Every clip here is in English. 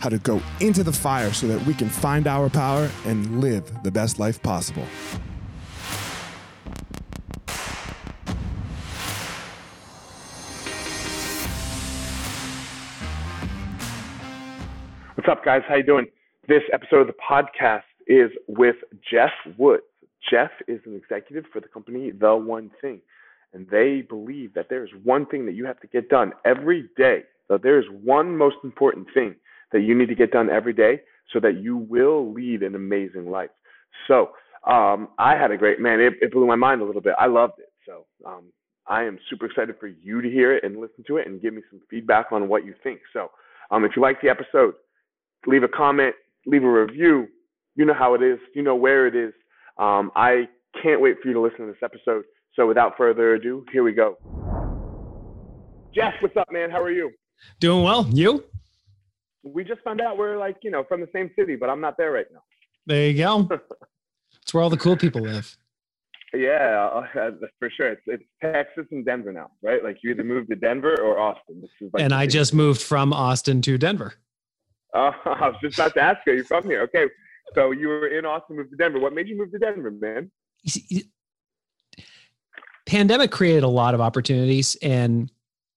how to go into the fire so that we can find our power and live the best life possible. What's up, guys? How you doing? This episode of the podcast is with Geoff Woods. Geoff is an executive for the company The One Thing, and they believe that there is one thing that you have to get done every day. That there is one most important thing that you need to get done every day so that you will lead an amazing life. So um, I had a great man. It, it, blew my mind a little bit. I loved it. So um, I am super excited for you to hear it and listen to it and give me some feedback on what you think. So um, if you like the episode, leave a comment, leave a review. You know how it is. You know where it is. Um, I can't wait for you to listen to this episode. So without further ado, here we go. Geoff, what's up, man? How are you? Doing well. You? We just found out we're like you know from the same city, but I'm not there right now. There you go. It's where all the cool people live. Yeah, uh, for sure. It's, it's Texas and Denver now, right? Like you either moved to Denver or Austin. Like and I just moved from Austin to Denver. Uh, I was just about to ask you. You're from here, okay? So you were in Austin, moved to Denver. What made you move to Denver, man? Pandemic created a lot of opportunities, and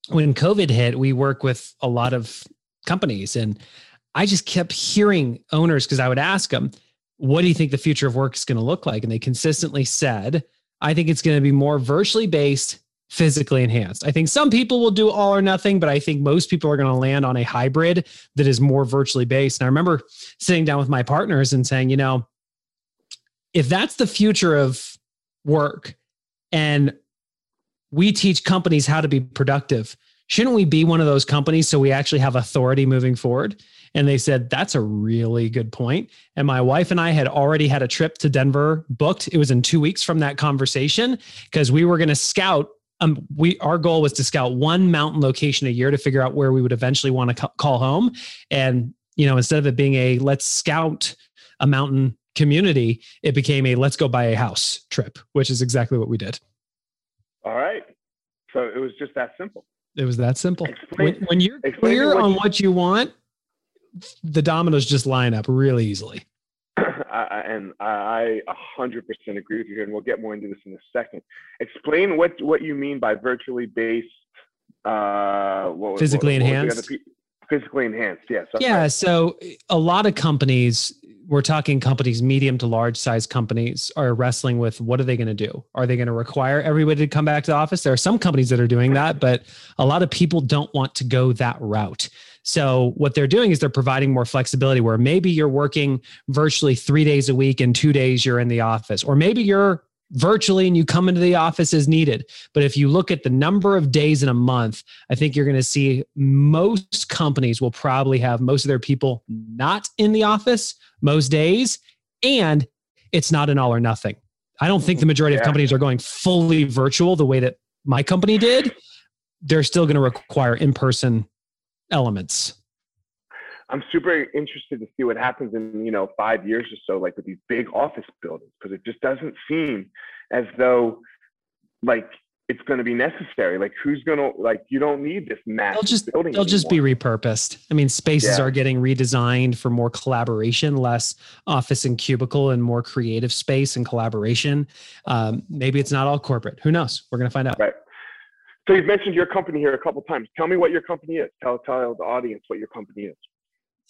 when COVID hit, we work with a lot of companies. And I just kept hearing owners because I would ask them, what do you think the future of work is going to look like? And they consistently said, I think it's going to be more virtually based, physically enhanced. I think some people will do all or nothing, but I think most people are going to land on a hybrid that is more virtually based. And I remember sitting down with my partners and saying, you know, if that's the future of work and we teach companies how to be productive, shouldn't we be one of those companies so we actually have authority moving forward? And they said, that's a really good point. And my wife and I had already had a trip to Denver booked. It was in two weeks from that conversation because we were going to scout. Um, we our goal was to scout one mountain location a year to figure out where we would eventually want to call home. And you know, instead of it being a let's scout a mountain community, it became a let's go buy a house trip, which is exactly what we did. All right. So it was just that simple. It was that simple. Explain, when, when, you're clear what on you, what you want, the dominoes just line up really easily. I, and I 100% agree with you here, and we'll get more into this in a second. Explain what what you mean by virtually based. Uh, what, physically what, enhanced. physically enhanced, yes. Yeah. Right. So a lot of companies we're talking companies, medium to large size companies, are wrestling with what are they going to do? Are they going to require everybody to come back to the office? There are some companies that are doing that, but a lot of people don't want to go that route. So, what they're doing is they're providing more flexibility where maybe you're working virtually three days a week and two days you're in the office, or maybe you're virtually and you come into the office as needed. But if you look at the number of days in a month, I think you're going to see most companies will probably have most of their people not in the office most days. And it's not an all or nothing. I don't think the majority yeah. of companies are going fully virtual the way that my company did, they're still going to require in-person elements. I'm super interested to see what happens in you know five years or so, like with these big office buildings, because it just doesn't seem as though like it's going to be necessary. Like, who's going to like? You don't need this massive they'll just, building. They'll just be repurposed. I mean, spaces Yeah. are getting redesigned for more collaboration, less office and cubicle, and more creative space and collaboration. Um, maybe it's not all corporate. Who knows? We're going to find out. Right. So you've mentioned your company here a couple times. Tell me what your company is. Tell tell the audience what your company is.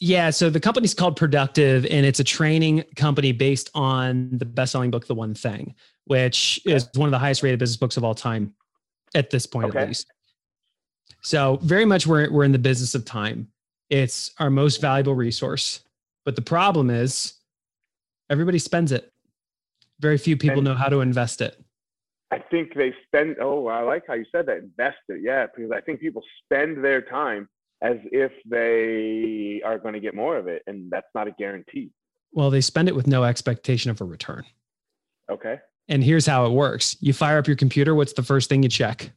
Yeah, so the company's called ProduKtive, and it's a training company based on the best-selling book, The One Thing, which is one of the highest-rated business books of all time, at this point Okay. at least. So very much we're we're in the business of time. It's our most valuable resource, but the problem is everybody spends it. Very few people And- know how to invest it. I think they spend. Oh, I like how you said that. Invest it, yeah, because I think people spend their time as if they are going to get more of it, and that's not a guarantee. Well, they spend it with no expectation of a return. Okay. And here's how it works: you fire up your computer. What's the first thing you check?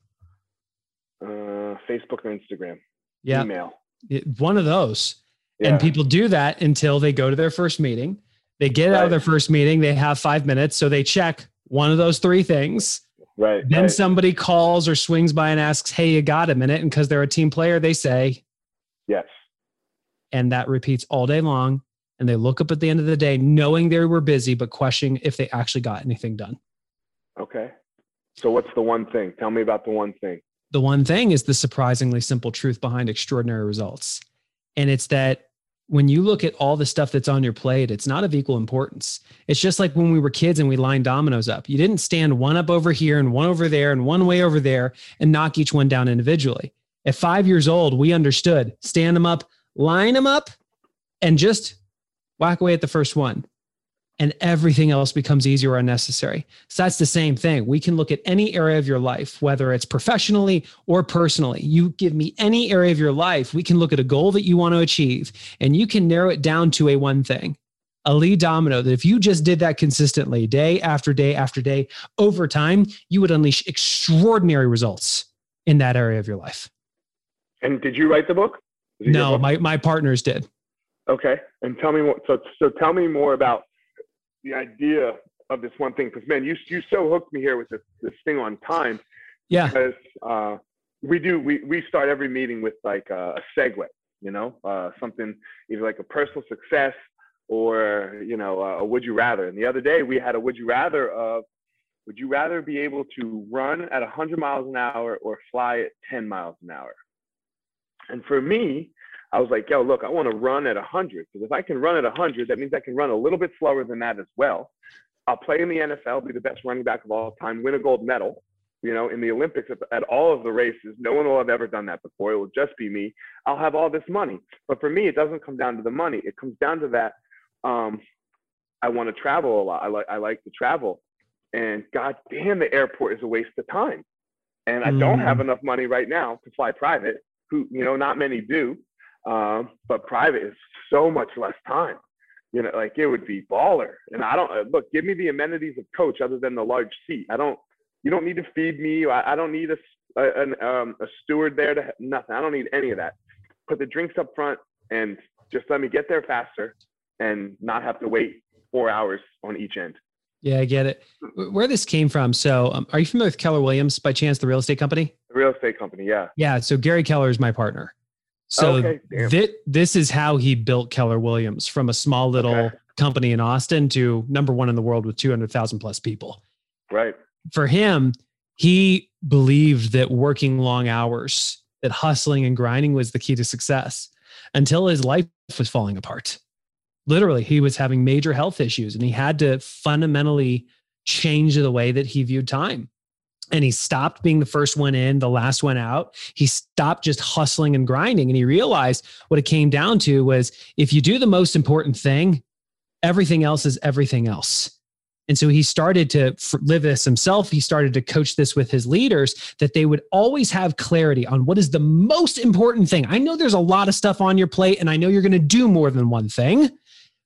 Uh, Facebook or Instagram. Yeah, Email. it- one of those. Yeah. And people do that until they go to their first meeting. They get out of their first meeting, they have five minutes. So they check one of those three things. right. Then right. somebody calls or swings by and asks, Hey, you got a minute? And because they're a team player, they say, Yes. and that repeats all day long. And they look up at the end of the day, knowing they were busy, but questioning if they actually got anything done. Okay. So what's the one thing? Tell me about the one thing. The one thing is the surprisingly simple truth behind extraordinary results. And it's that when you look at all the stuff that's on your plate, it's not of equal importance. It's just like when we were kids and we lined dominoes up. You didn't stand one up over here and one over there and one way over there and knock each one down individually. At five years old, we understood stand them up, line them up, and just whack away at the first one. And everything else becomes easier or unnecessary. So that's the same thing. We can look at any area of your life, whether it's professionally or personally. You give me any area of your life, we can look at a goal that you want to achieve, and you can narrow it down to a one thing, a lead domino that if you just did that consistently, day after day after day, over time, you would unleash extraordinary results in that area of your life. And did you write the book? Was it your No, book? my, my partners did. Okay. And tell me more. So, so tell me more about the idea of this one thing. Because man, you you so hooked me here with this this thing on time. Yeah. Because uh, we do we we start every meeting with like a, a segue. You know, uh, something either like a personal success or you know a would you rather. And the other day we had a would you rather of would you rather be able to run at 100 miles an hour or fly at 10 miles an hour? And for me, I was like, yo, look, I want to run at 100 because if I can run at 100, that means I can run a little bit slower than that as well. I'll play in the NFL, be the best running back of all time, win a gold medal. You know, in the Olympics, at, at all of the races, no one will have ever done that before. It will just be me. I'll have all this money. But for me, it doesn't come down to the money. It comes down to that. Um, I want to travel a lot. I like I like to travel, and god damn, the airport is a waste of time. And I don't have enough money right now to fly private. Who you know, not many do. Um, but private is so much less time. You know, like it would be baller. And I don't uh, look. Give me the amenities of coach other than the large seat. I don't. You don't need to feed me. I, I don't need a a, an, um, a steward there to nothing. I don't need any of that. Put the drinks up front and just let me get there faster and not have to wait four hours on each end. Yeah, I get it. Where this came from. So, um, are you familiar with Keller Williams by chance, the real estate company? Real estate company, yeah. Yeah. So, Gary Keller is my partner. So, Okay, this is how he built Keller Williams from a small little Okay. company in Austin to number one in the world with 200,000 plus people. Right. For him, he believed that working long hours, that hustling and grinding was the key to success until his life was falling apart. Literally, he was having major health issues and he had to fundamentally change the way that he viewed time. And he stopped being the first one in, the last one out. He stopped just hustling and grinding. And he realized what it came down to was if you do the most important thing, everything else is everything else. And so he started to live this himself. He started to coach this with his leaders that they would always have clarity on what is the most important thing. I know there's a lot of stuff on your plate, and I know you're going to do more than one thing.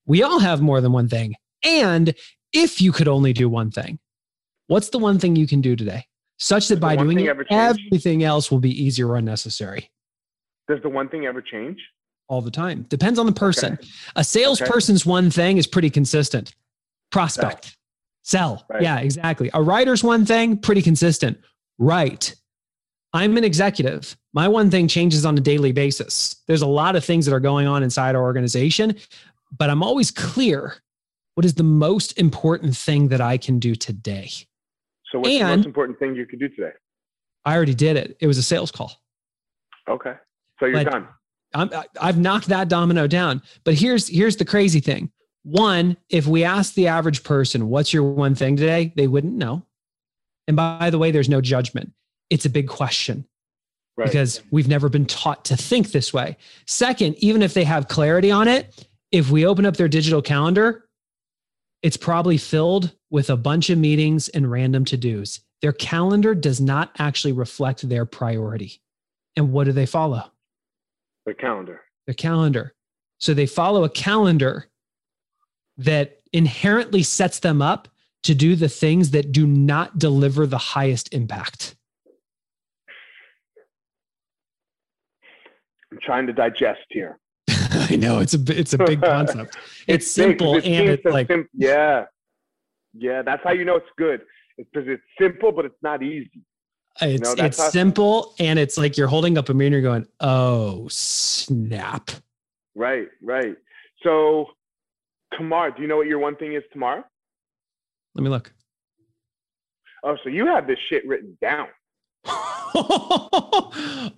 We all have more than one thing. And if you could only do one thing, what's the one thing you can do today? Such that Does by doing it, everything else will be easier or unnecessary Does the one thing ever change? all the time. Depends on the person. Okay. A salesperson's one thing is pretty consistent. Prospect, sell. Right. Yeah, exactly. A writer's one thing, pretty consistent. Write. I'm an executive. My one thing changes on a daily basis. There's a lot of things that are going on inside our organization, but I'm always clear what is the most important thing that I can do today. So what's the most important thing you could do today? I already did it. It was a sales call. Okay. So you're done. I'm, I- I've knocked that domino down. But here's here's the crazy thing. One, if we ask the average person, "What's your one thing today?" they wouldn't know. And by the way, there's no judgment. It's a big question Right. because we've never been taught to think this way. Second, even if they have clarity on it, if we open up their digital calendar, it's probably filled with a bunch of meetings and random to-dos. Their calendar does not actually reflect their priority. And what do they follow? the calendar. their calendar. So they follow a calendar that inherently sets them up to do the things that do not deliver the highest impact. I'm trying to digest here. I know it's a it's a big concept. It's, big, simple it and it's like sim- yeah, yeah. That's how you know it's good. It's because it's simple, but it's not easy. it's know, it's how- simple and it's like you're holding up a mirror and you're going, "Oh, snap." Right, right. So tomorrow, do you know what your one thing is tomorrow? Let me look. Oh, so you have this shit written down.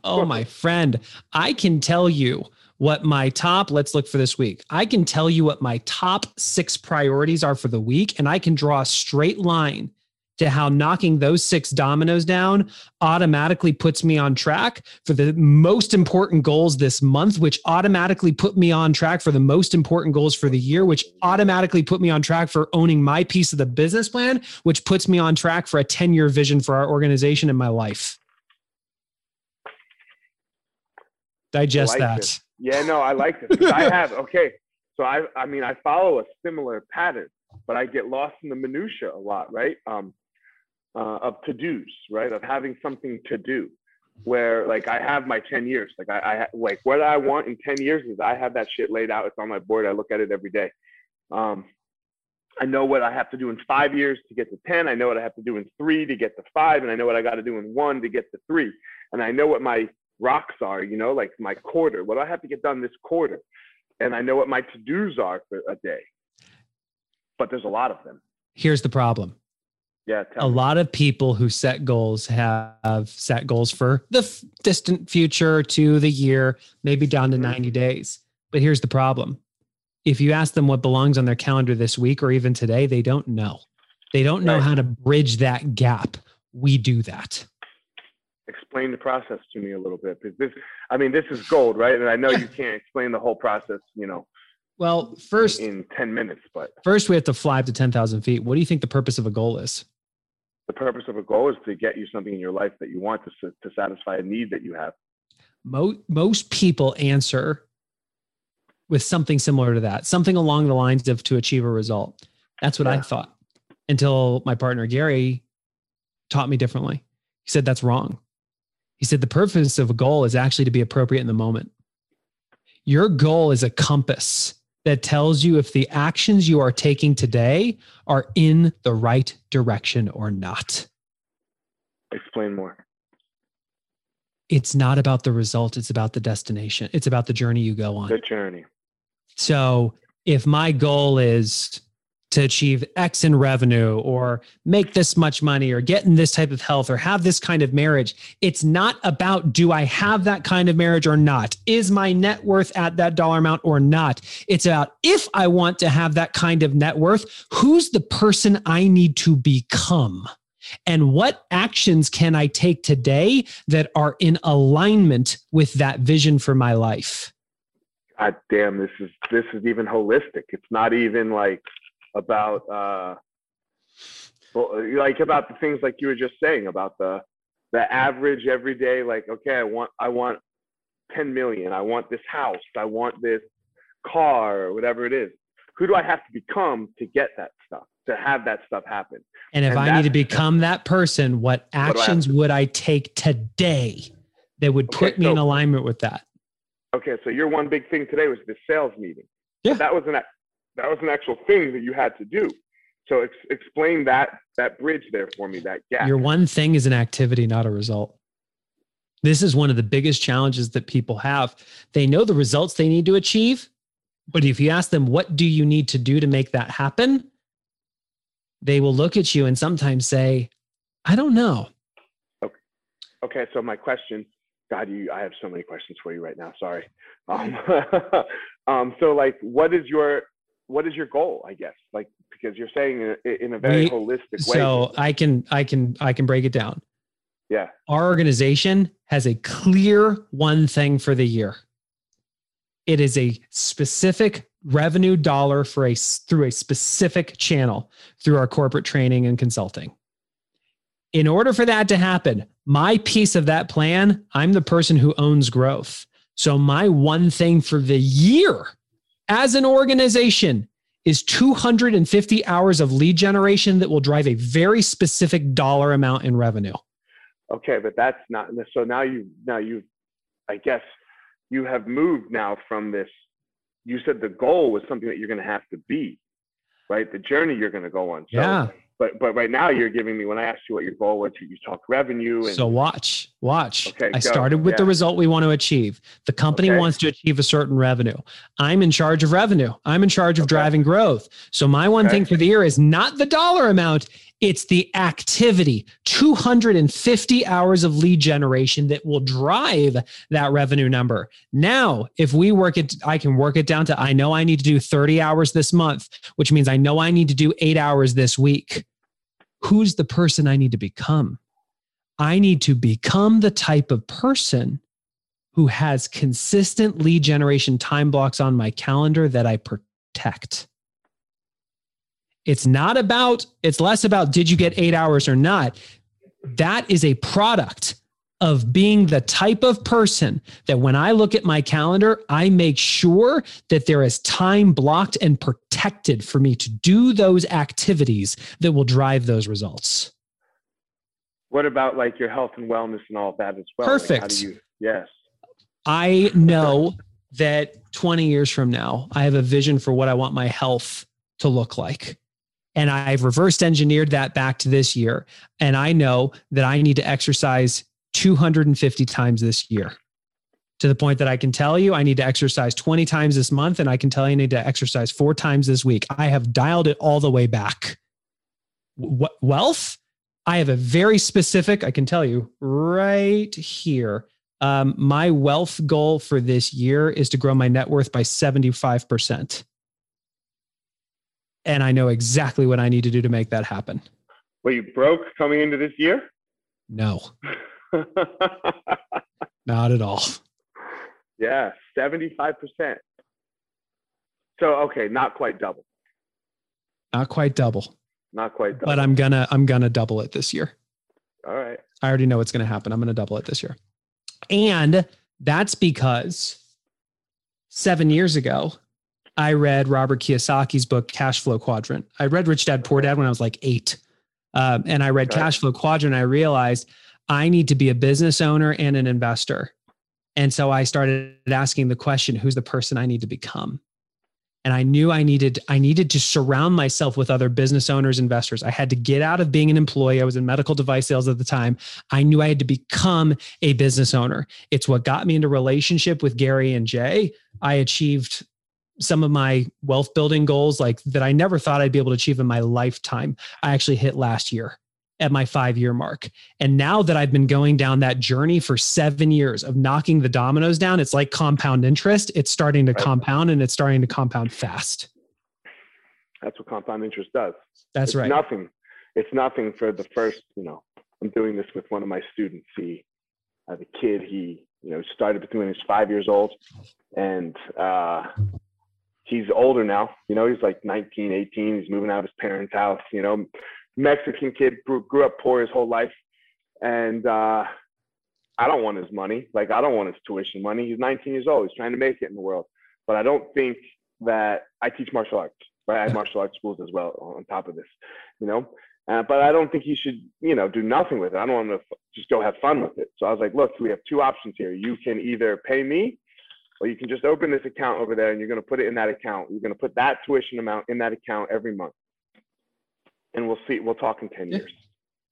oh, my friend. I can tell you what my top, let's look for this week. I can tell you what my top six priorities are for the week, and I can draw a straight line to how knocking those six dominoes down automatically puts me on track for the most important goals this month, which automatically put me on track for the most important goals for the year, which automatically put me on track for owning my piece of the business plan, which puts me on track for a 10 year vision for our organization and my life. Digest like that. this. Yeah, no, I like this. I have okay. So I, I mean, I follow a similar pattern, but I get lost in the minutia a lot, right? Um, uh, of to dos, right? Of having something to do, where like I have my ten years, like I, I like what I want in ten years is I have that shit laid out. It's on my board. I look at it every day. Um, I know what I have to do in five years to get to ten. I know what I have to do in three to get to five, and I know what I got to do in one to get to three. And I know what my rocks are, you know, like my quarter. What do I have to get done this quarter? And I know what my to dos are for a day. But there's a lot of them. Here's the problem. Yeah, a me. lot of people who set goals have set goals for the f- distant future to the year, maybe down to Mhm. 90 days. But here's the problem. If you ask them what belongs on their calendar this week or even today, they don't know. They don't know Right. how to bridge that gap. We do that. Explain the process to me a little bit because this, I mean, this is gold, right? And I know you can't explain the whole process, you know, Well, first, in 10 minutes, but first we have to fly up to 10,000 feet. What do you think the purpose of a goal is? the purpose of a goal is to get you something in your life that you want to, to satisfy a need that you have. most, most people answer with something similar to that, something along the lines of to achieve a result. That's what I thought until my partner Gary taught me differently. He said that's wrong. He said the purpose of a goal is actually to be appropriate in the moment. Your goal is a compass that tells you if the actions you are taking today are in the right direction or not. Explain more. It's not about the result, it's about the destination. It's about the journey you go on. The journey. So if my goal is to achieve X in revenue or make this much money or get in this type of health or have this kind of marriage, it's not about do I have that kind of marriage or not? Is my net worth at that dollar amount or not? It's about if I want to have that kind of net worth, who's the person I need to become? And what actions can I take today that are in alignment with that vision for my life? God damn, this is this is even holistic. It's not even like about uh like about the things like you were just saying about the the average everyday like okay i want i want 10 million i want this house i want this car or whatever it is who do i have to become to get that stuff to have that stuff happen. And if And I need to become that person, what do I actions would I take today that would Okay, put me in alignment with that? Okay, so your one big thing today was the sales meeting. Yeah. That was an that was an actual thing that you had to do. So ex- explain that that bridge there for me, that gap. Your one thing is an activity, not a result. This is one of the biggest challenges that people have. They know the results they need to achieve, but if you ask them, what do you need to do to make that happen? They will look at you and sometimes say, I don't know. Okay, Okay. so my question, God, you, I have so many questions for you right now. Sorry. Um, um, so like, what is your, what is your goal? I guess, like, because you're saying in a, in a very We- holistic way. So I can, I can, I can break it down. yeah. Our organization has a clear one thing for the year. It is a specific revenue dollar for a through a specific channel through our corporate training and consulting. In order for that to happen, my piece of that plan, I'm the person who owns growth. So my one thing for the year as an organization is 250 hours of lead generation that will drive a very specific dollar amount in revenue. Okay, but that's not so now you now you I guess you have moved now from this you said the goal was something that you're going to have to be right the journey you're going to go on so, Yeah. but but right now you're giving me when I asked you what your goal was you talked revenue and So watch, watch. Okay, I go. started with the result we want to achieve. The company Okay. wants to achieve a certain revenue. I'm in charge of revenue. I'm in charge of Okay. driving growth. So my one thing for the year is not the dollar amount, it's the activity. 250 hours of lead generation that will drive that revenue number. Now, if we work it I can work it down to I know I need to do 30 hours this month, which means I know I need to do 8 hours this week. Who's the person I need to become? I need to become the type of person who has consistent lead generation time blocks on my calendar that I protect. It's not about, it's less about did you get eight hours or not. That is a product of being the type of person that when I look at my calendar, I make sure that there is time blocked and protected for me to do those activities that will drive those results. What about like your health and wellness and all of that as well Like, how Perfect. do you yes I know that 20 years from now, I have a vision for what I want my health to look like. And I've reversed engineered that back to this year. And I know that I need to exercise 250 times this year to the point that I can tell you I need to exercise 20 times this month. And I can tell you I need to exercise four times this week. I have dialed it all the way back. What wealth? I have a very specific, I can tell you right here. Um, my wealth goal for this year is to grow my net worth by 75%. And I know exactly what I need to do to make that happen. were you broke coming into this year No, not at all. yeah 75% so okay not quite double Not quite double, not quite double but I'm gonna I'm gonna double it this year. all right I already know what's gonna happen. I'm gonna double it this year. And that's because seven years ago, I read Robert Kiyosaki's book, Cash Flow Quadrant. I read Rich Dad Poor Dad when I was like eight. Um, and I read Okay. Cash Flow Quadrant. I realized I need to be a business owner and an investor. And so I started asking the question, who's the person I need to become? And I knew I needed I needed to surround myself with other business owners, investors. I had to get out of being an employee. I was in medical device sales at the time. I knew I had to become a business owner. It's what got me into relationship with Gary and Jay. I achieved some of my wealth building goals like that I never thought I'd be able to achieve in my lifetime. I actually hit last year at my 5-year mark. And now that I've been going down that journey for 7 years of knocking the dominoes down, it's like compound interest. It's starting to Right. compound and it's starting to compound fast. that's what compound interest does That's it's right. nothing it's nothing for the first you know i'm doing this with one of my students he as a kid he you know started between he's five years old and uh he's older now you know he's like 19 18 he's moving out of his parents house you know mexican kid grew, grew up poor his whole life and uh i don't want his money like i don't want his tuition money he's 19 years old he's trying to make it in the world but i don't think that i teach martial arts Right, I had martial arts schools as well on top of this, you know. Uh, but I don't think he should, you know, do nothing with it. I don't want him to f- just go have fun with it. So I was like, look, we have two options here. You can either pay me, or you can just open this account over there, and you're going to put it in that account. You're going to put that tuition amount in that account every month, and we'll see. We'll talk in ten Yeah. years.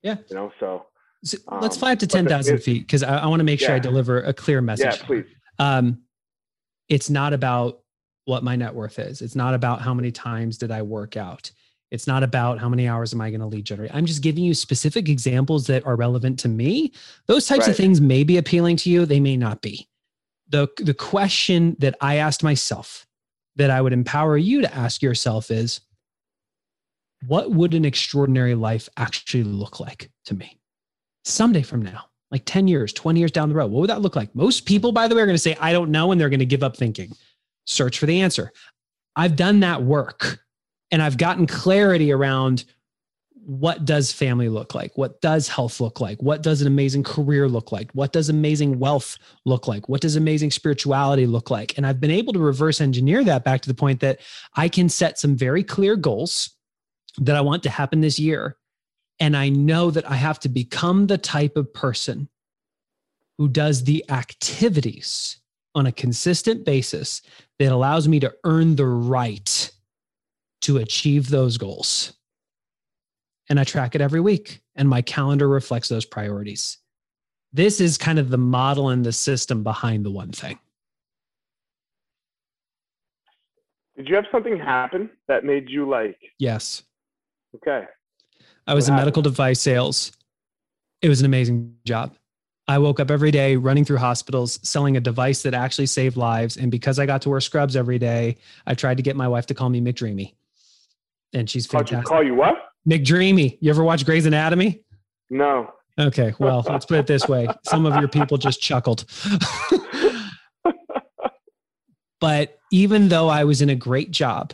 Yeah. You know, so So let's Um, five to the- 10,000 feet because I, I want to make sure I deliver a clear message. yeah, please. Um, it's not about what my net worth is. It's not about how many times did I work out. It's not about how many hours am I going to lead generate. I'm just giving you specific examples that are relevant to me. Those types of things may be appealing to you. They may not be. The, the question that I asked myself that I would empower you to ask yourself is what would an extraordinary life actually look like to me someday from now? Like 10 years, 20 years down the road, what would that look like? Most people, by the way, are going to say, I don't know, and they're going to give up thinking. Search for the answer. I've done that work and I've gotten clarity around what does family look like? What does health look like? What does an amazing career look like? What does amazing wealth look like? What does amazing spirituality look like? And I've been able to reverse engineer that back to the point that I can set some very clear goals that I want to happen this year. And I know that I have to become the type of person who does the activities on a consistent basis that allows me to earn the right to achieve those goals. And I track it every week, and my calendar reflects those priorities. This is kind of the model and the system behind the one thing. Did you have something happen that made you like, Yes. Okay, I was What in medical device sales. It was an amazing job. I woke up every day running through hospitals selling a device that actually saved lives. And because I got to wear scrubs every day, I tried to get my wife to call me McDreamy. And she's called you, fantastic. call you what? McDreamy. You ever watch Grey's Anatomy? No. Okay, well, let's put it this way. Some of your people just chuckled. but even though I was in a great job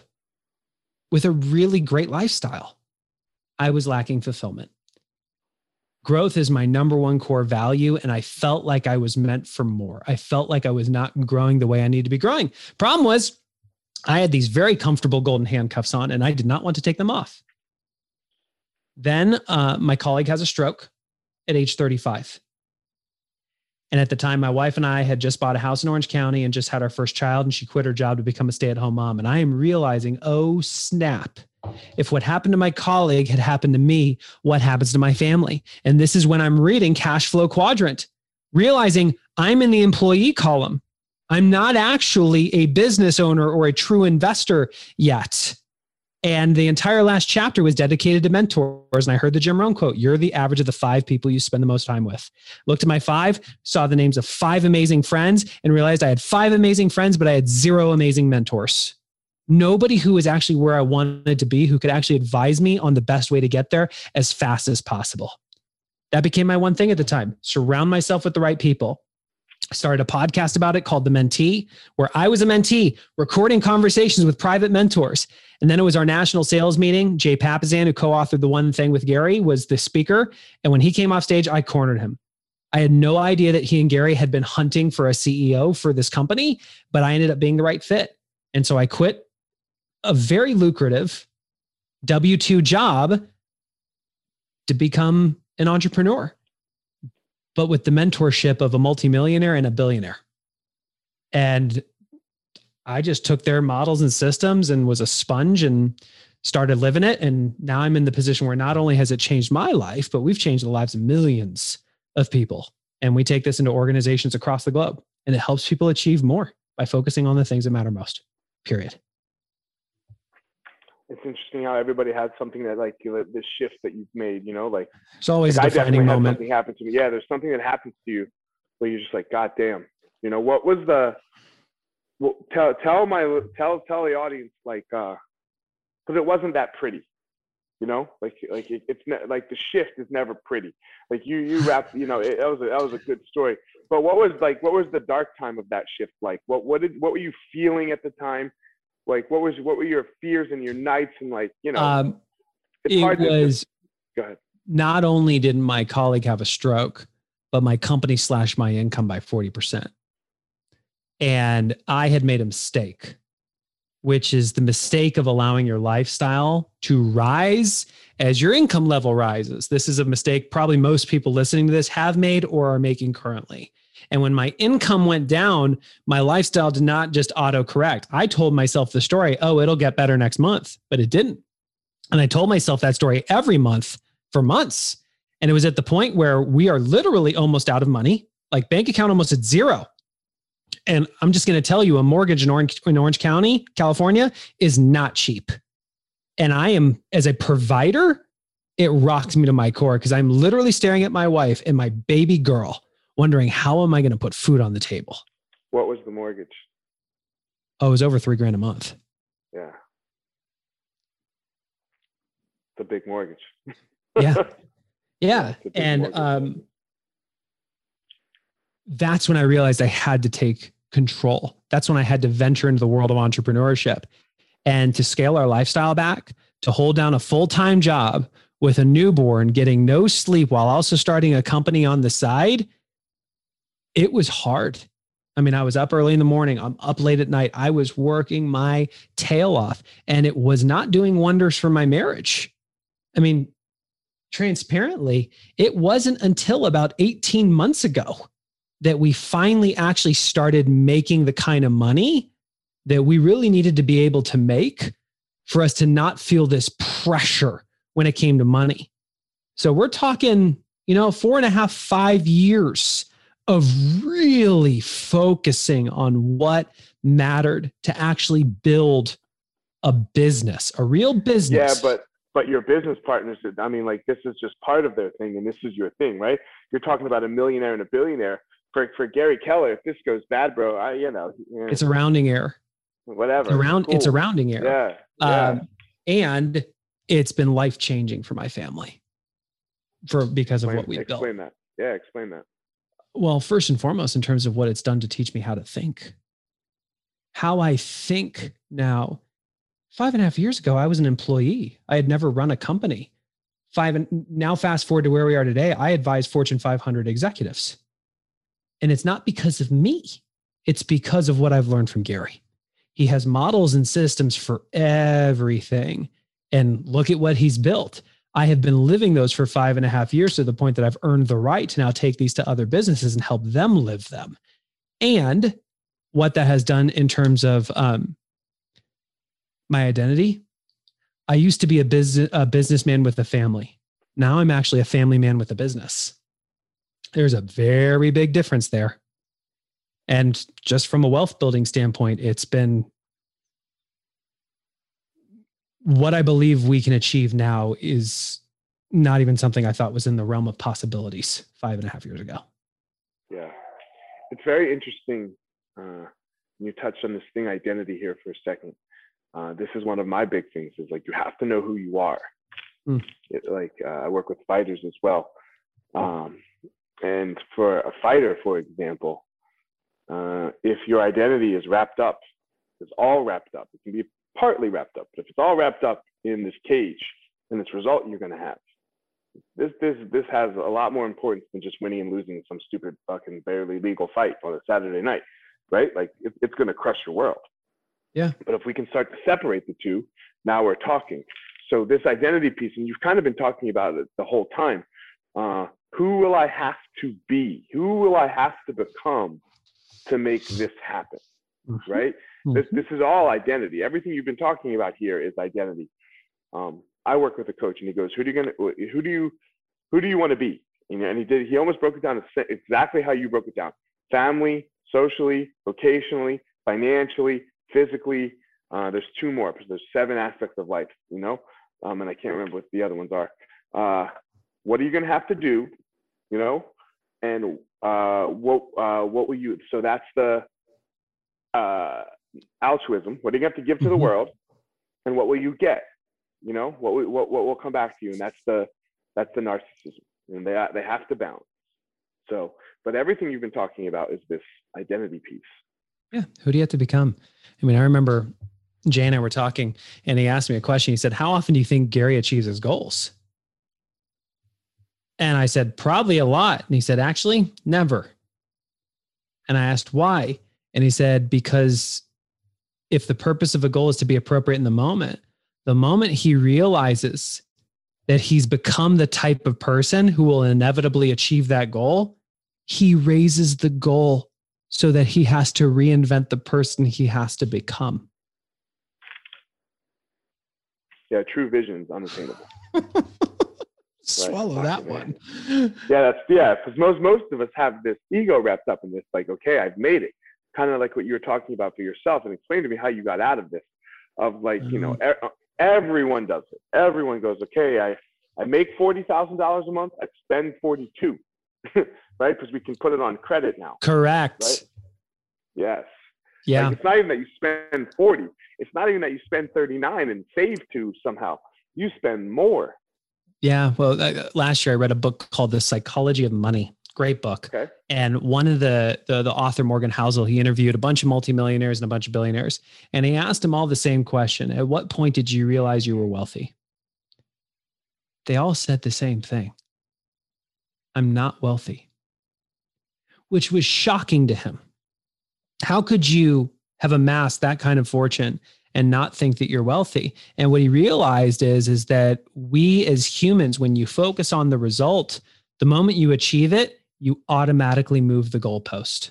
with a really great lifestyle, I was lacking fulfillment. Growth is my number one core value, and I felt like I was meant for more. I felt like I was not growing the way I needed to be growing. Problem was, I had these very comfortable golden handcuffs on, and I did not want to take them off. Then uh, my colleague has a stroke at age 35. And at the time, my wife and I had just bought a house in Orange County and just had our first child, and she quit her job to become a stay at home mom. And I am realizing, oh, snap. If what happened to my colleague had happened to me, what happens to my family? And this is when I'm reading Cash Flow Quadrant, realizing I'm in the employee column. I'm not actually a business owner or a true investor yet. And the entire last chapter was dedicated to mentors. And I heard the Jim Rohn quote You're the average of the five people you spend the most time with. Looked at my five, saw the names of five amazing friends, and realized I had five amazing friends, but I had zero amazing mentors. Nobody who was actually where I wanted to be, who could actually advise me on the best way to get there as fast as possible. That became my one thing at the time surround myself with the right people. I started a podcast about it called The Mentee, where I was a mentee recording conversations with private mentors. And then it was our national sales meeting. Jay Papasan, who co authored the one thing with Gary, was the speaker. And when he came off stage, I cornered him. I had no idea that he and Gary had been hunting for a CEO for this company, but I ended up being the right fit. And so I quit a very lucrative W 2 job to become an entrepreneur, but with the mentorship of a multimillionaire and a billionaire. And I just took their models and systems and was a sponge and started living it. And now I'm in the position where not only has it changed my life, but we've changed the lives of millions of people. And we take this into organizations across the globe. And it helps people achieve more by focusing on the things that matter most, period. It's interesting how everybody has something that like this shift that you've made, you know, like, It's always like a defining moment. something happen to me. Yeah, there's something that happens to you where you're just like, God damn, you know, what was the well, tell tell my tell tell the audience like uh because it wasn't that pretty you know? Like like it, it's ne- like the shift is never pretty. Like you you wrap you know it, that was a, that was a good story. But what was like what was the dark time of that shift like? What what did what were you feeling at the time like what was what were your fears and your nights and like you know Um, it's it hard to was go ahead not only did my colleague have a stroke, but my company slashed my income by 40%. And I had made a mistake. which is the mistake of allowing your lifestyle to rise as your income level rises. This is a mistake probably most people listening to this have made or are making currently. And when my income went down, my lifestyle did not just auto correct. I told myself the story, oh, it'll get better next month, but it didn't. And I told myself that story every month for months. And it was at the point where we are literally almost out of money, like bank account almost at zero. And I'm just going to tell you a mortgage in Orange, in Orange County, California is not cheap. And I am, as a provider, it rocks me to my core because I'm literally staring at my wife and my baby girl, wondering how am I going to put food on the table? What was the mortgage? Oh, it was over three grand a month. Yeah. The big mortgage. yeah. Yeah. It's a big And mortgage. um, that's when I realized I had to take control. That's when I had to venture into the world of entrepreneurship and to scale our lifestyle back, to hold down a full time job with a newborn, getting no sleep while also starting a company on the side. It was hard. I mean, I was up early in the morning, I'm up late at night. I was working my tail off, and it was not doing wonders for my marriage. I mean, transparently, it wasn't until about 18 months ago that we finally actually started making the kind of money that we really needed to be able to make for us to not feel this pressure when it came to money. So we're talking, you know, four and a half, five years of really focusing on what mattered to actually build a business, a real business. yeah, but but your business partners, I mean, like this is just part of their thing, and this is your thing, right? You're talking about a millionaire and a billionaire. For for Gary Keller, if this goes bad, bro, I you know, it's a rounding error. whatever. Around, it's a rounding error. Yeah. Yeah. um, and it's been life changing for my family for because of explain, what we've built. explain that. Yeah, explain that. Well, first and foremost, in terms of what it's done to teach me how to think, how I think now. Five and a half years ago, I was an employee. I had never run a company. Five and now, fast forward to where we are today, I advise Fortune 500 executives. And it's not because of me, it's because of what I've learned from Gary. He has models and systems for everything. And look at what he's built. I have been living those for five and a half years to the point that I've earned the right to now take these to other businesses and help them live them. And what that has done in terms of um, my identity. I used to be a business a businessman with a family. Now I'm actually a family man with a business. There's a very big difference there. And just from a wealth building standpoint, it's been what I believe we can achieve now is not even something I thought was in the realm of possibilities five and a half years ago. Yeah, it's very interesting. Uh, you touched on this thing identity here for a second. Uh, this is one of my big things. Is like you have to know who you are. Mm. It, like uh, I work with fighters as well, um, and for a fighter, for example, uh, if your identity is wrapped up, it's all wrapped up. It can be partly wrapped up, but if it's all wrapped up in this cage, then it's result you're going to have. This this this has a lot more importance than just winning and losing some stupid fucking barely legal fight on a Saturday night, right? Like it, it's going to crush your world. Yeah. But if we can start to separate the two, now we're talking. So this identity piece, and you've kind of been talking about it the whole time. Uh, who will I have to be? Who will I have to become to make this happen? Mhm. Right? This this is all identity. Everything you've been talking about here is identity. Um, I work with a coach, and he goes, "Who do you gonna? Who do you? Who do you want to be?" You know, and he did. He almost broke it down exactly how you broke it down: family, socially, vocationally, financially, physically. Uh, there's two more because there's seven aspects of life, you know, um, and I can't remember what the other ones are. Uh, what are you gonna have to do, you know, and uh, what uh, what will you? So that's the uh, altruism. What are you gonna have to give to the Mhm. world, and what will you get? You know, what will- what what will come back to you, and that's the that's the narcissism, and they they have to balance. So, but everything you've been talking about is this identity piece. Yeah. Who do you have to become? I mean, I remember Jay and I were talking and he asked me a question. He said, How often do you think Gary achieves his goals? And I said, Probably a lot. And he said, Actually, never. And I asked why. And he said, Because if the purpose of a goal is to be appropriate in the moment, the moment he realizes that he's become the type of person who will inevitably achieve that goal, he raises the goal so that he has to reinvent the person he has to become. Yeah, true vision is unattainable. Swallow that one. Yeah, that's yeah, because most most of us have this ego wrapped up in this, like, okay, I've made it. Kind of like what you were talking about for yourself, and explain to me how you got out of this. Of like, mm-hmm. you know, mm-hmm. everyone does it. Everyone goes, okay, I I make forty thousand dollars a month. I spend forty two, right? Because we can put it on credit now. Correct. Right? Yes. Yeah. Like it's not even that you spend forty. It's not even that you spend thirty nine and save two somehow. You spend more. Yeah. Well, uh, last year I read a book called The Psychology of Money. Great book. Okay. And one of the, the the author Morgan Housel, he interviewed a bunch of multimillionaires and a bunch of billionaires, and he asked them all the same question: At what point did you realize you were wealthy? They all said the same thing. I'm not wealthy, which was shocking to him. How could you have amassed that kind of fortune and not think that you're wealthy. And what he realized is, is that we as humans, when you focus on the result, the moment you achieve it, you automatically move the goalpost.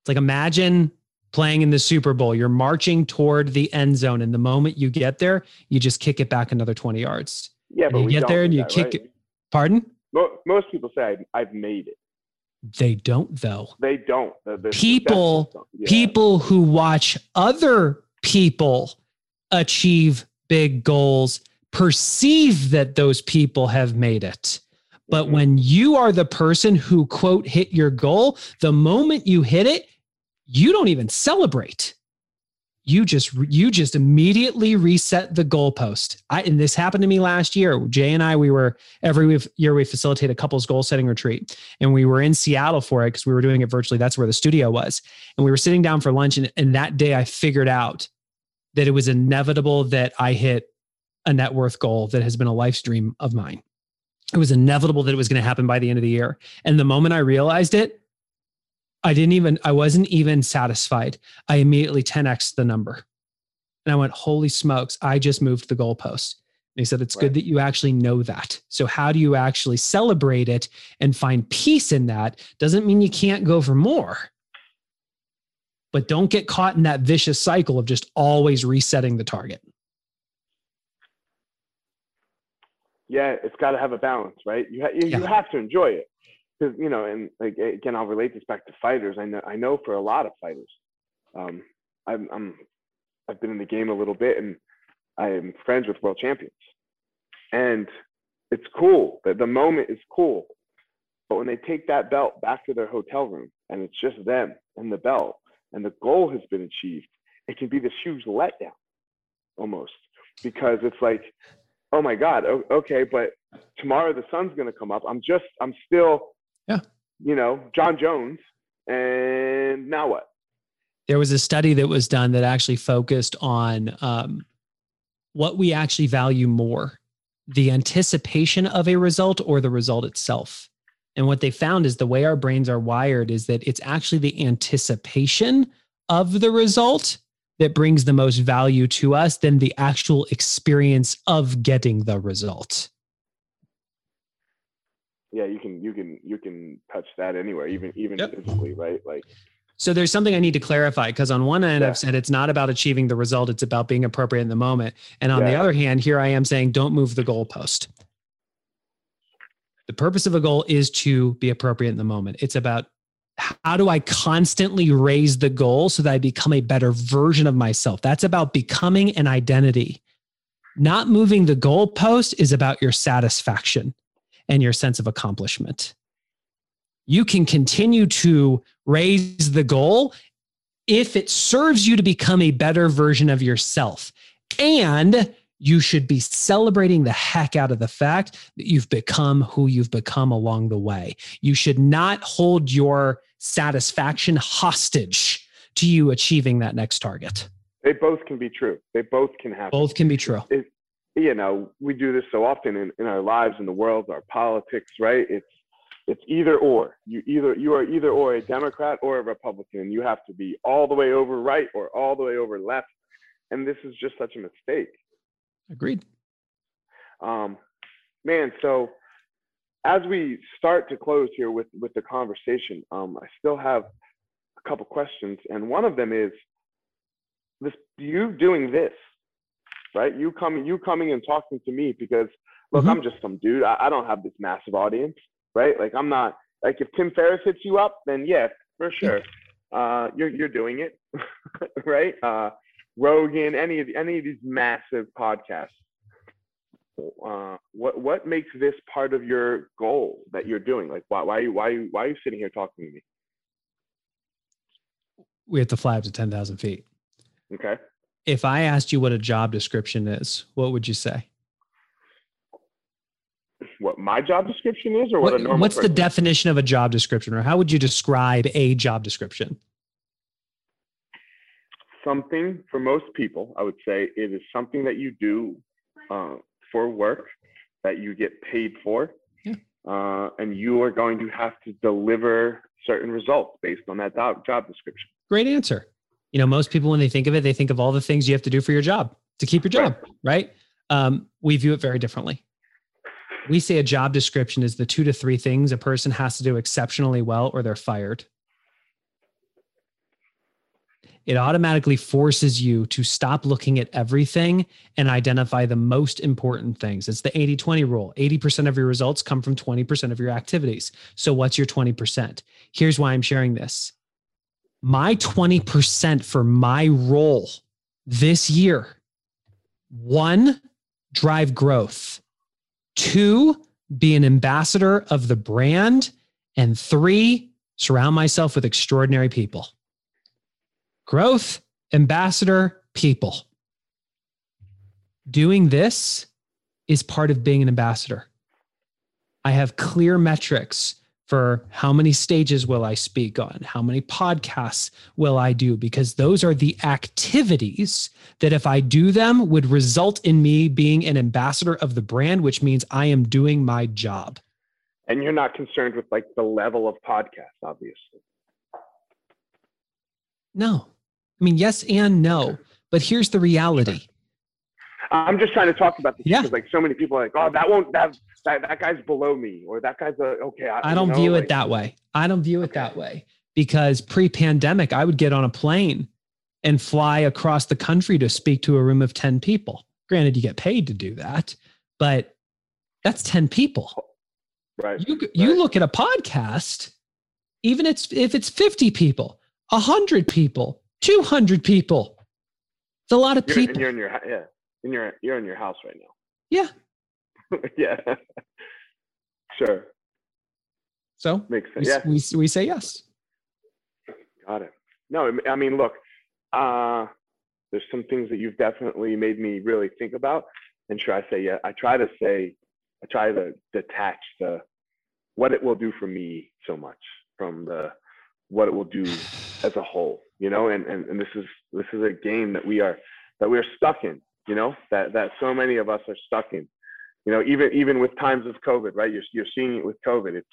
It's like imagine playing in the Super Bowl. You're marching toward the end zone. And the moment you get there, you just kick it back another 20 yards. Yeah, but you get there and you that, kick right? it. Pardon? Most people say I've made it. They don't though. They don't. The, the, people yeah. people who watch other people achieve big goals perceive that those people have made it. But mm-hmm. when you are the person who quote hit your goal, the moment you hit it, you don't even celebrate you just you just immediately reset the goalpost. I and this happened to me last year. Jay and I, we were every year we facilitate a couples goal setting retreat, and we were in Seattle for it because we were doing it virtually. That's where the studio was, and we were sitting down for lunch. And, and that day, I figured out that it was inevitable that I hit a net worth goal that has been a life stream of mine. It was inevitable that it was going to happen by the end of the year. And the moment I realized it, I didn't even, I wasn't even satisfied. I immediately 10x the number. And I went, holy smokes, I just moved the goalpost. And he said, it's right. good that you actually know that. So, how do you actually celebrate it and find peace in that? Doesn't mean you can't go for more, but don't get caught in that vicious cycle of just always resetting the target. Yeah, it's got to have a balance, right? You, ha- you, yeah. you have to enjoy it because you know, and like again, I'll relate this back to fighters. I know, I know for a lot of fighters, um, I'm, I'm, I've been in the game a little bit, and I am friends with world champions, and it's cool. The, the moment is cool, but when they take that belt back to their hotel room, and it's just them and the belt, and the goal has been achieved, it can be this huge letdown, almost, because it's like, oh my god, okay, but tomorrow the sun's going to come up. I'm just, I'm still yeah. You know, Jon Jones. And now what? There was a study that was done that actually focused on um, what we actually value more the anticipation of a result or the result itself. And what they found is the way our brains are wired is that it's actually the anticipation of the result that brings the most value to us than the actual experience of getting the result yeah, you can you can you can touch that anywhere, even even yep. physically, right? Like so there's something I need to clarify because on one end yeah. I've said it's not about achieving the result, it's about being appropriate in the moment. And on yeah. the other hand, here I am saying don't move the goalpost. The purpose of a goal is to be appropriate in the moment. It's about how do I constantly raise the goal so that I become a better version of myself? That's about becoming an identity. Not moving the goalpost is about your satisfaction and your sense of accomplishment. You can continue to raise the goal if it serves you to become a better version of yourself. And you should be celebrating the heck out of the fact that you've become who you've become along the way. You should not hold your satisfaction hostage to you achieving that next target. They both can be true. They both can happen. Both can be true. It, you know, we do this so often in, in our lives, in the world, our politics, right? It's it's either or. You either you are either or a Democrat or a Republican. You have to be all the way over right or all the way over left, and this is just such a mistake. Agreed. Um, man, so as we start to close here with with the conversation, um, I still have a couple questions, and one of them is this: you doing this, right? You coming, you coming and talking to me because look, Mhm. I'm just some dude. I, I don't have this massive audience, right? Like I'm not like if Tim Ferriss hits you up, then yeah, for sure, uh, you're you're doing it, right? Uh, Rogan, any of the, any of these massive podcasts. Uh, what what makes this part of your goal that you're doing? Like why why are you why why are you sitting here talking to me? We have to fly up to 10,000 feet. Okay. If I asked you what a job description is, what would you say? What my job description is, or what, What- a normal what's the definition of a job description, or how would you describe a job description? Something for most people, I would say it is something that you do uh, for work that you get paid for. Yeah. Uh, and you are going to have to deliver certain results based on that job, job description. Great answer. You know, most people, when they think of it, they think of all the things you have to do for your job to keep your job, right? Um, we view it very differently. We say a job description is the two to three things a person has to do exceptionally well or they're fired. It automatically forces you to stop looking at everything and identify the most important things. It's the 80 20 rule 80% of your results come from 20% of your activities. So, what's your 20%? Here's why I'm sharing this my 20% for my role this year one, drive growth, two, be an ambassador of the brand, and three, surround myself with extraordinary people. Growth, ambassador, people. Doing this is part of being an ambassador. I have clear metrics for how many stages will I speak on? How many podcasts will I do? Because those are the activities that, if I do them, would result in me being an ambassador of the brand, which means I am doing my job. And you're not concerned with like the level of podcast, obviously. No, I mean, yes and no. But here's the reality I'm just trying to talk about this Yeah. because like so many people are like, oh, that won't that that, that guy's below me or that guy's a okay. I, I don't know, view like- it that way. I don't view it Okay. that way because pre pandemic, I would get on a plane and fly across the country to speak to a room of 10 people. Granted, you get paid to do that, but that's 10 people. Right. You, you look at a podcast, even it's, if it's 50 people, 100 people, 200 people, it's a lot of You're, and people. you're in your yeah. And you're you're in your house right now. Yeah. yeah. sure. So Makes we, sense. Yeah. we, we say yes. Got it. No, I mean, look, uh, there's some things that you've definitely made me really think about. And sure, I say, yeah, I try to say, I try to detach the what it will do for me so much from the what it will do as a whole, you know. And and, and this is this is a game that we are that we're stuck in, you know, that that so many of us are stuck in. You know, even even with times of COVID, right? You're you're seeing it with COVID. It's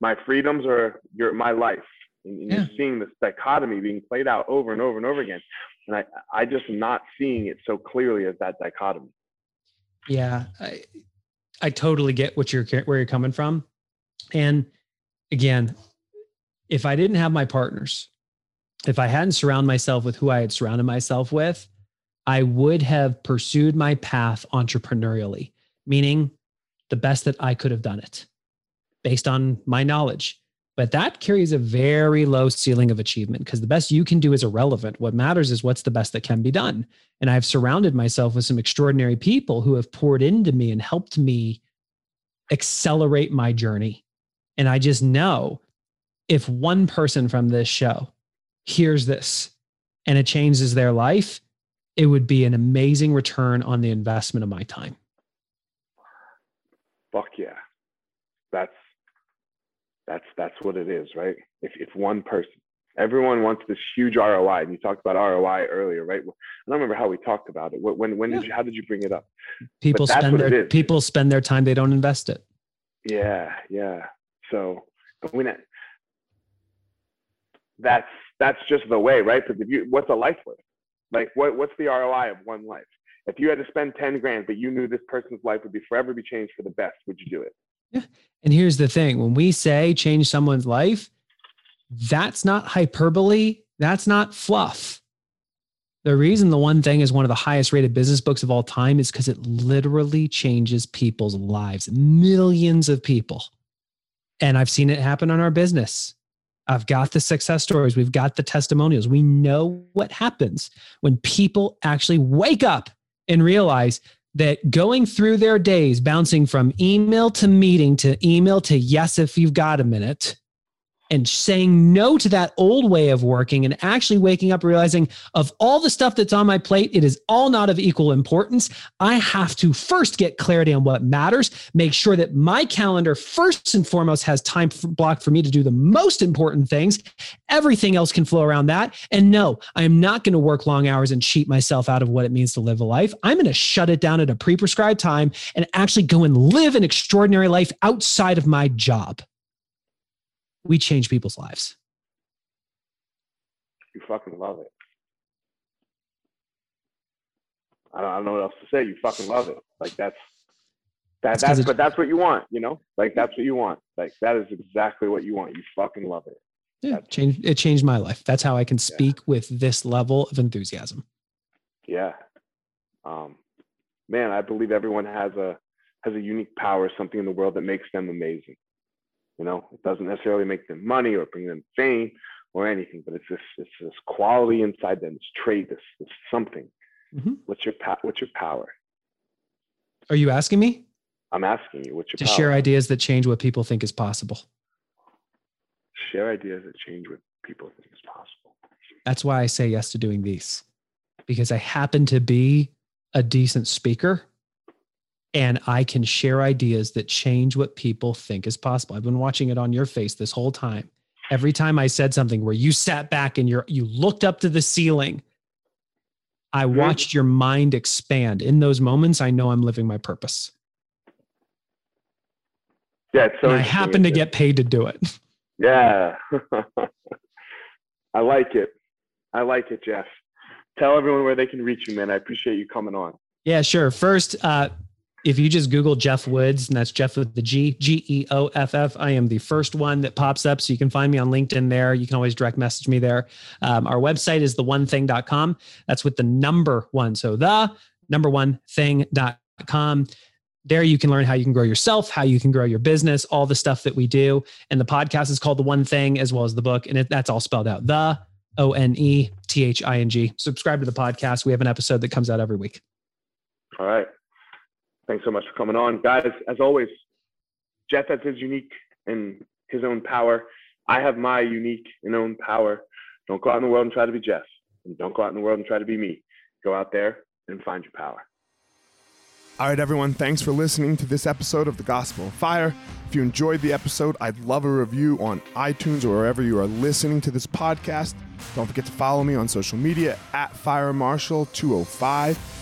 my freedoms are your my life. And, and Yeah. you're seeing this dichotomy being played out over and over and over again. And I, I just am not seeing it so clearly as that dichotomy. Yeah, I, I totally get what you're where you're coming from. And again, if I didn't have my partners, if I hadn't surrounded myself with who I had surrounded myself with, I would have pursued my path entrepreneurially, meaning the best that I could have done it based on my knowledge. But that carries a very low ceiling of achievement because the best you can do is irrelevant. What matters is what's the best that can be done. And I've surrounded myself with some extraordinary people who have poured into me and helped me accelerate my journey. And I just know if one person from this show hears this and it changes their life, it would be an amazing return on the investment of my time. Fuck yeah. That's that's that's what it is, right? If if one person everyone wants this huge ROI, and you talked about ROI earlier, right? I don't remember how we talked about it. Wh- When when did you how did you bring it up? People spend their people spend their time, they don't invest it. Yeah, yeah. So I mean, that's that's just the way, right? Because if you, what's a life worth? Like, what what's the ROI of one life? If you had to spend ten grand, but you knew this person's life would be forever be changed for the best, would you do it? Yeah. And here's the thing: when we say change someone's life, that's not hyperbole. That's not fluff. The reason the one thing is one of the highest rated business books of all time is because it literally changes people's lives, millions of people. And I've seen it happen on our business. I've got the success stories. We've got the testimonials. We know what happens when people actually wake up and realize that going through their days, bouncing from email to meeting to email to yes, if you've got a minute, and saying no to that old way of working and actually waking up realizing of all the stuff that's on my plate it is all not of equal importance. I have to first get clarity on what matters make sure that my calendar first and foremost has time blocked for me to do the most important things. Everything else can flow around that. And no i am not going to work long hours and cheat myself out of what it means to live a life. I'm going to shut it down at a pre-prescribed time and actually go and live an extraordinary life outside of my job we change people's lives. You fucking love it. I don't, I don't know what else to say. You fucking love it. Like that's that, that's but that's what you want, you know? Like that's what you want. Like that is exactly what you want. You fucking love it. Yeah, changed it changed my life. That's how I can speak yeah. with this level of enthusiasm. Yeah. Um man, I believe everyone has a has a unique power, something in the world that makes them amazing. You know, it doesn't necessarily make them money or bring them fame or anything, but it's this it's this quality inside them, this trait, this, this something. Mm-hmm. What's your what's your power? Are you asking me? I'm asking you. What's your to power? share ideas that change what people think is possible? Share ideas that change what people think is possible. That's why I say yes to doing these, because I happen to be a decent speaker and I can share ideas that change what people think is possible. I've been watching it on your face this whole time. Every time I said something where you sat back and you you looked up to the ceiling, I mm-hmm. watched your mind expand. In those moments, I know I'm living my purpose. Yeah, so I happen to get paid to do it. Yeah. I like it. I like it, Geoff. Tell everyone where they can reach you, man. I appreciate you coming on. Yeah, sure. First, uh, if you just Google Geoff Woods, and that's Geoff with the G, G E O F F, I am the first one that pops up. So you can find me on LinkedIn there. You can always direct message me there. Um, our website is the one thing.com. That's with the number one. So the number one thing.com. There you can learn how you can grow yourself, how you can grow your business, all the stuff that we do. And the podcast is called The One Thing, as well as the book. And it, that's all spelled out the O N E T H I N G. Subscribe to the podcast. We have an episode that comes out every week. All right. Thanks so much for coming on. Guys, as always, Geoff has his unique and his own power. I have my unique and own power. Don't go out in the world and try to be Geoff. And don't go out in the world and try to be me. Go out there and find your power. All right, everyone, thanks for listening to this episode of The Gospel of Fire. If you enjoyed the episode, I'd love a review on iTunes or wherever you are listening to this podcast. Don't forget to follow me on social media at Fire Marshall 205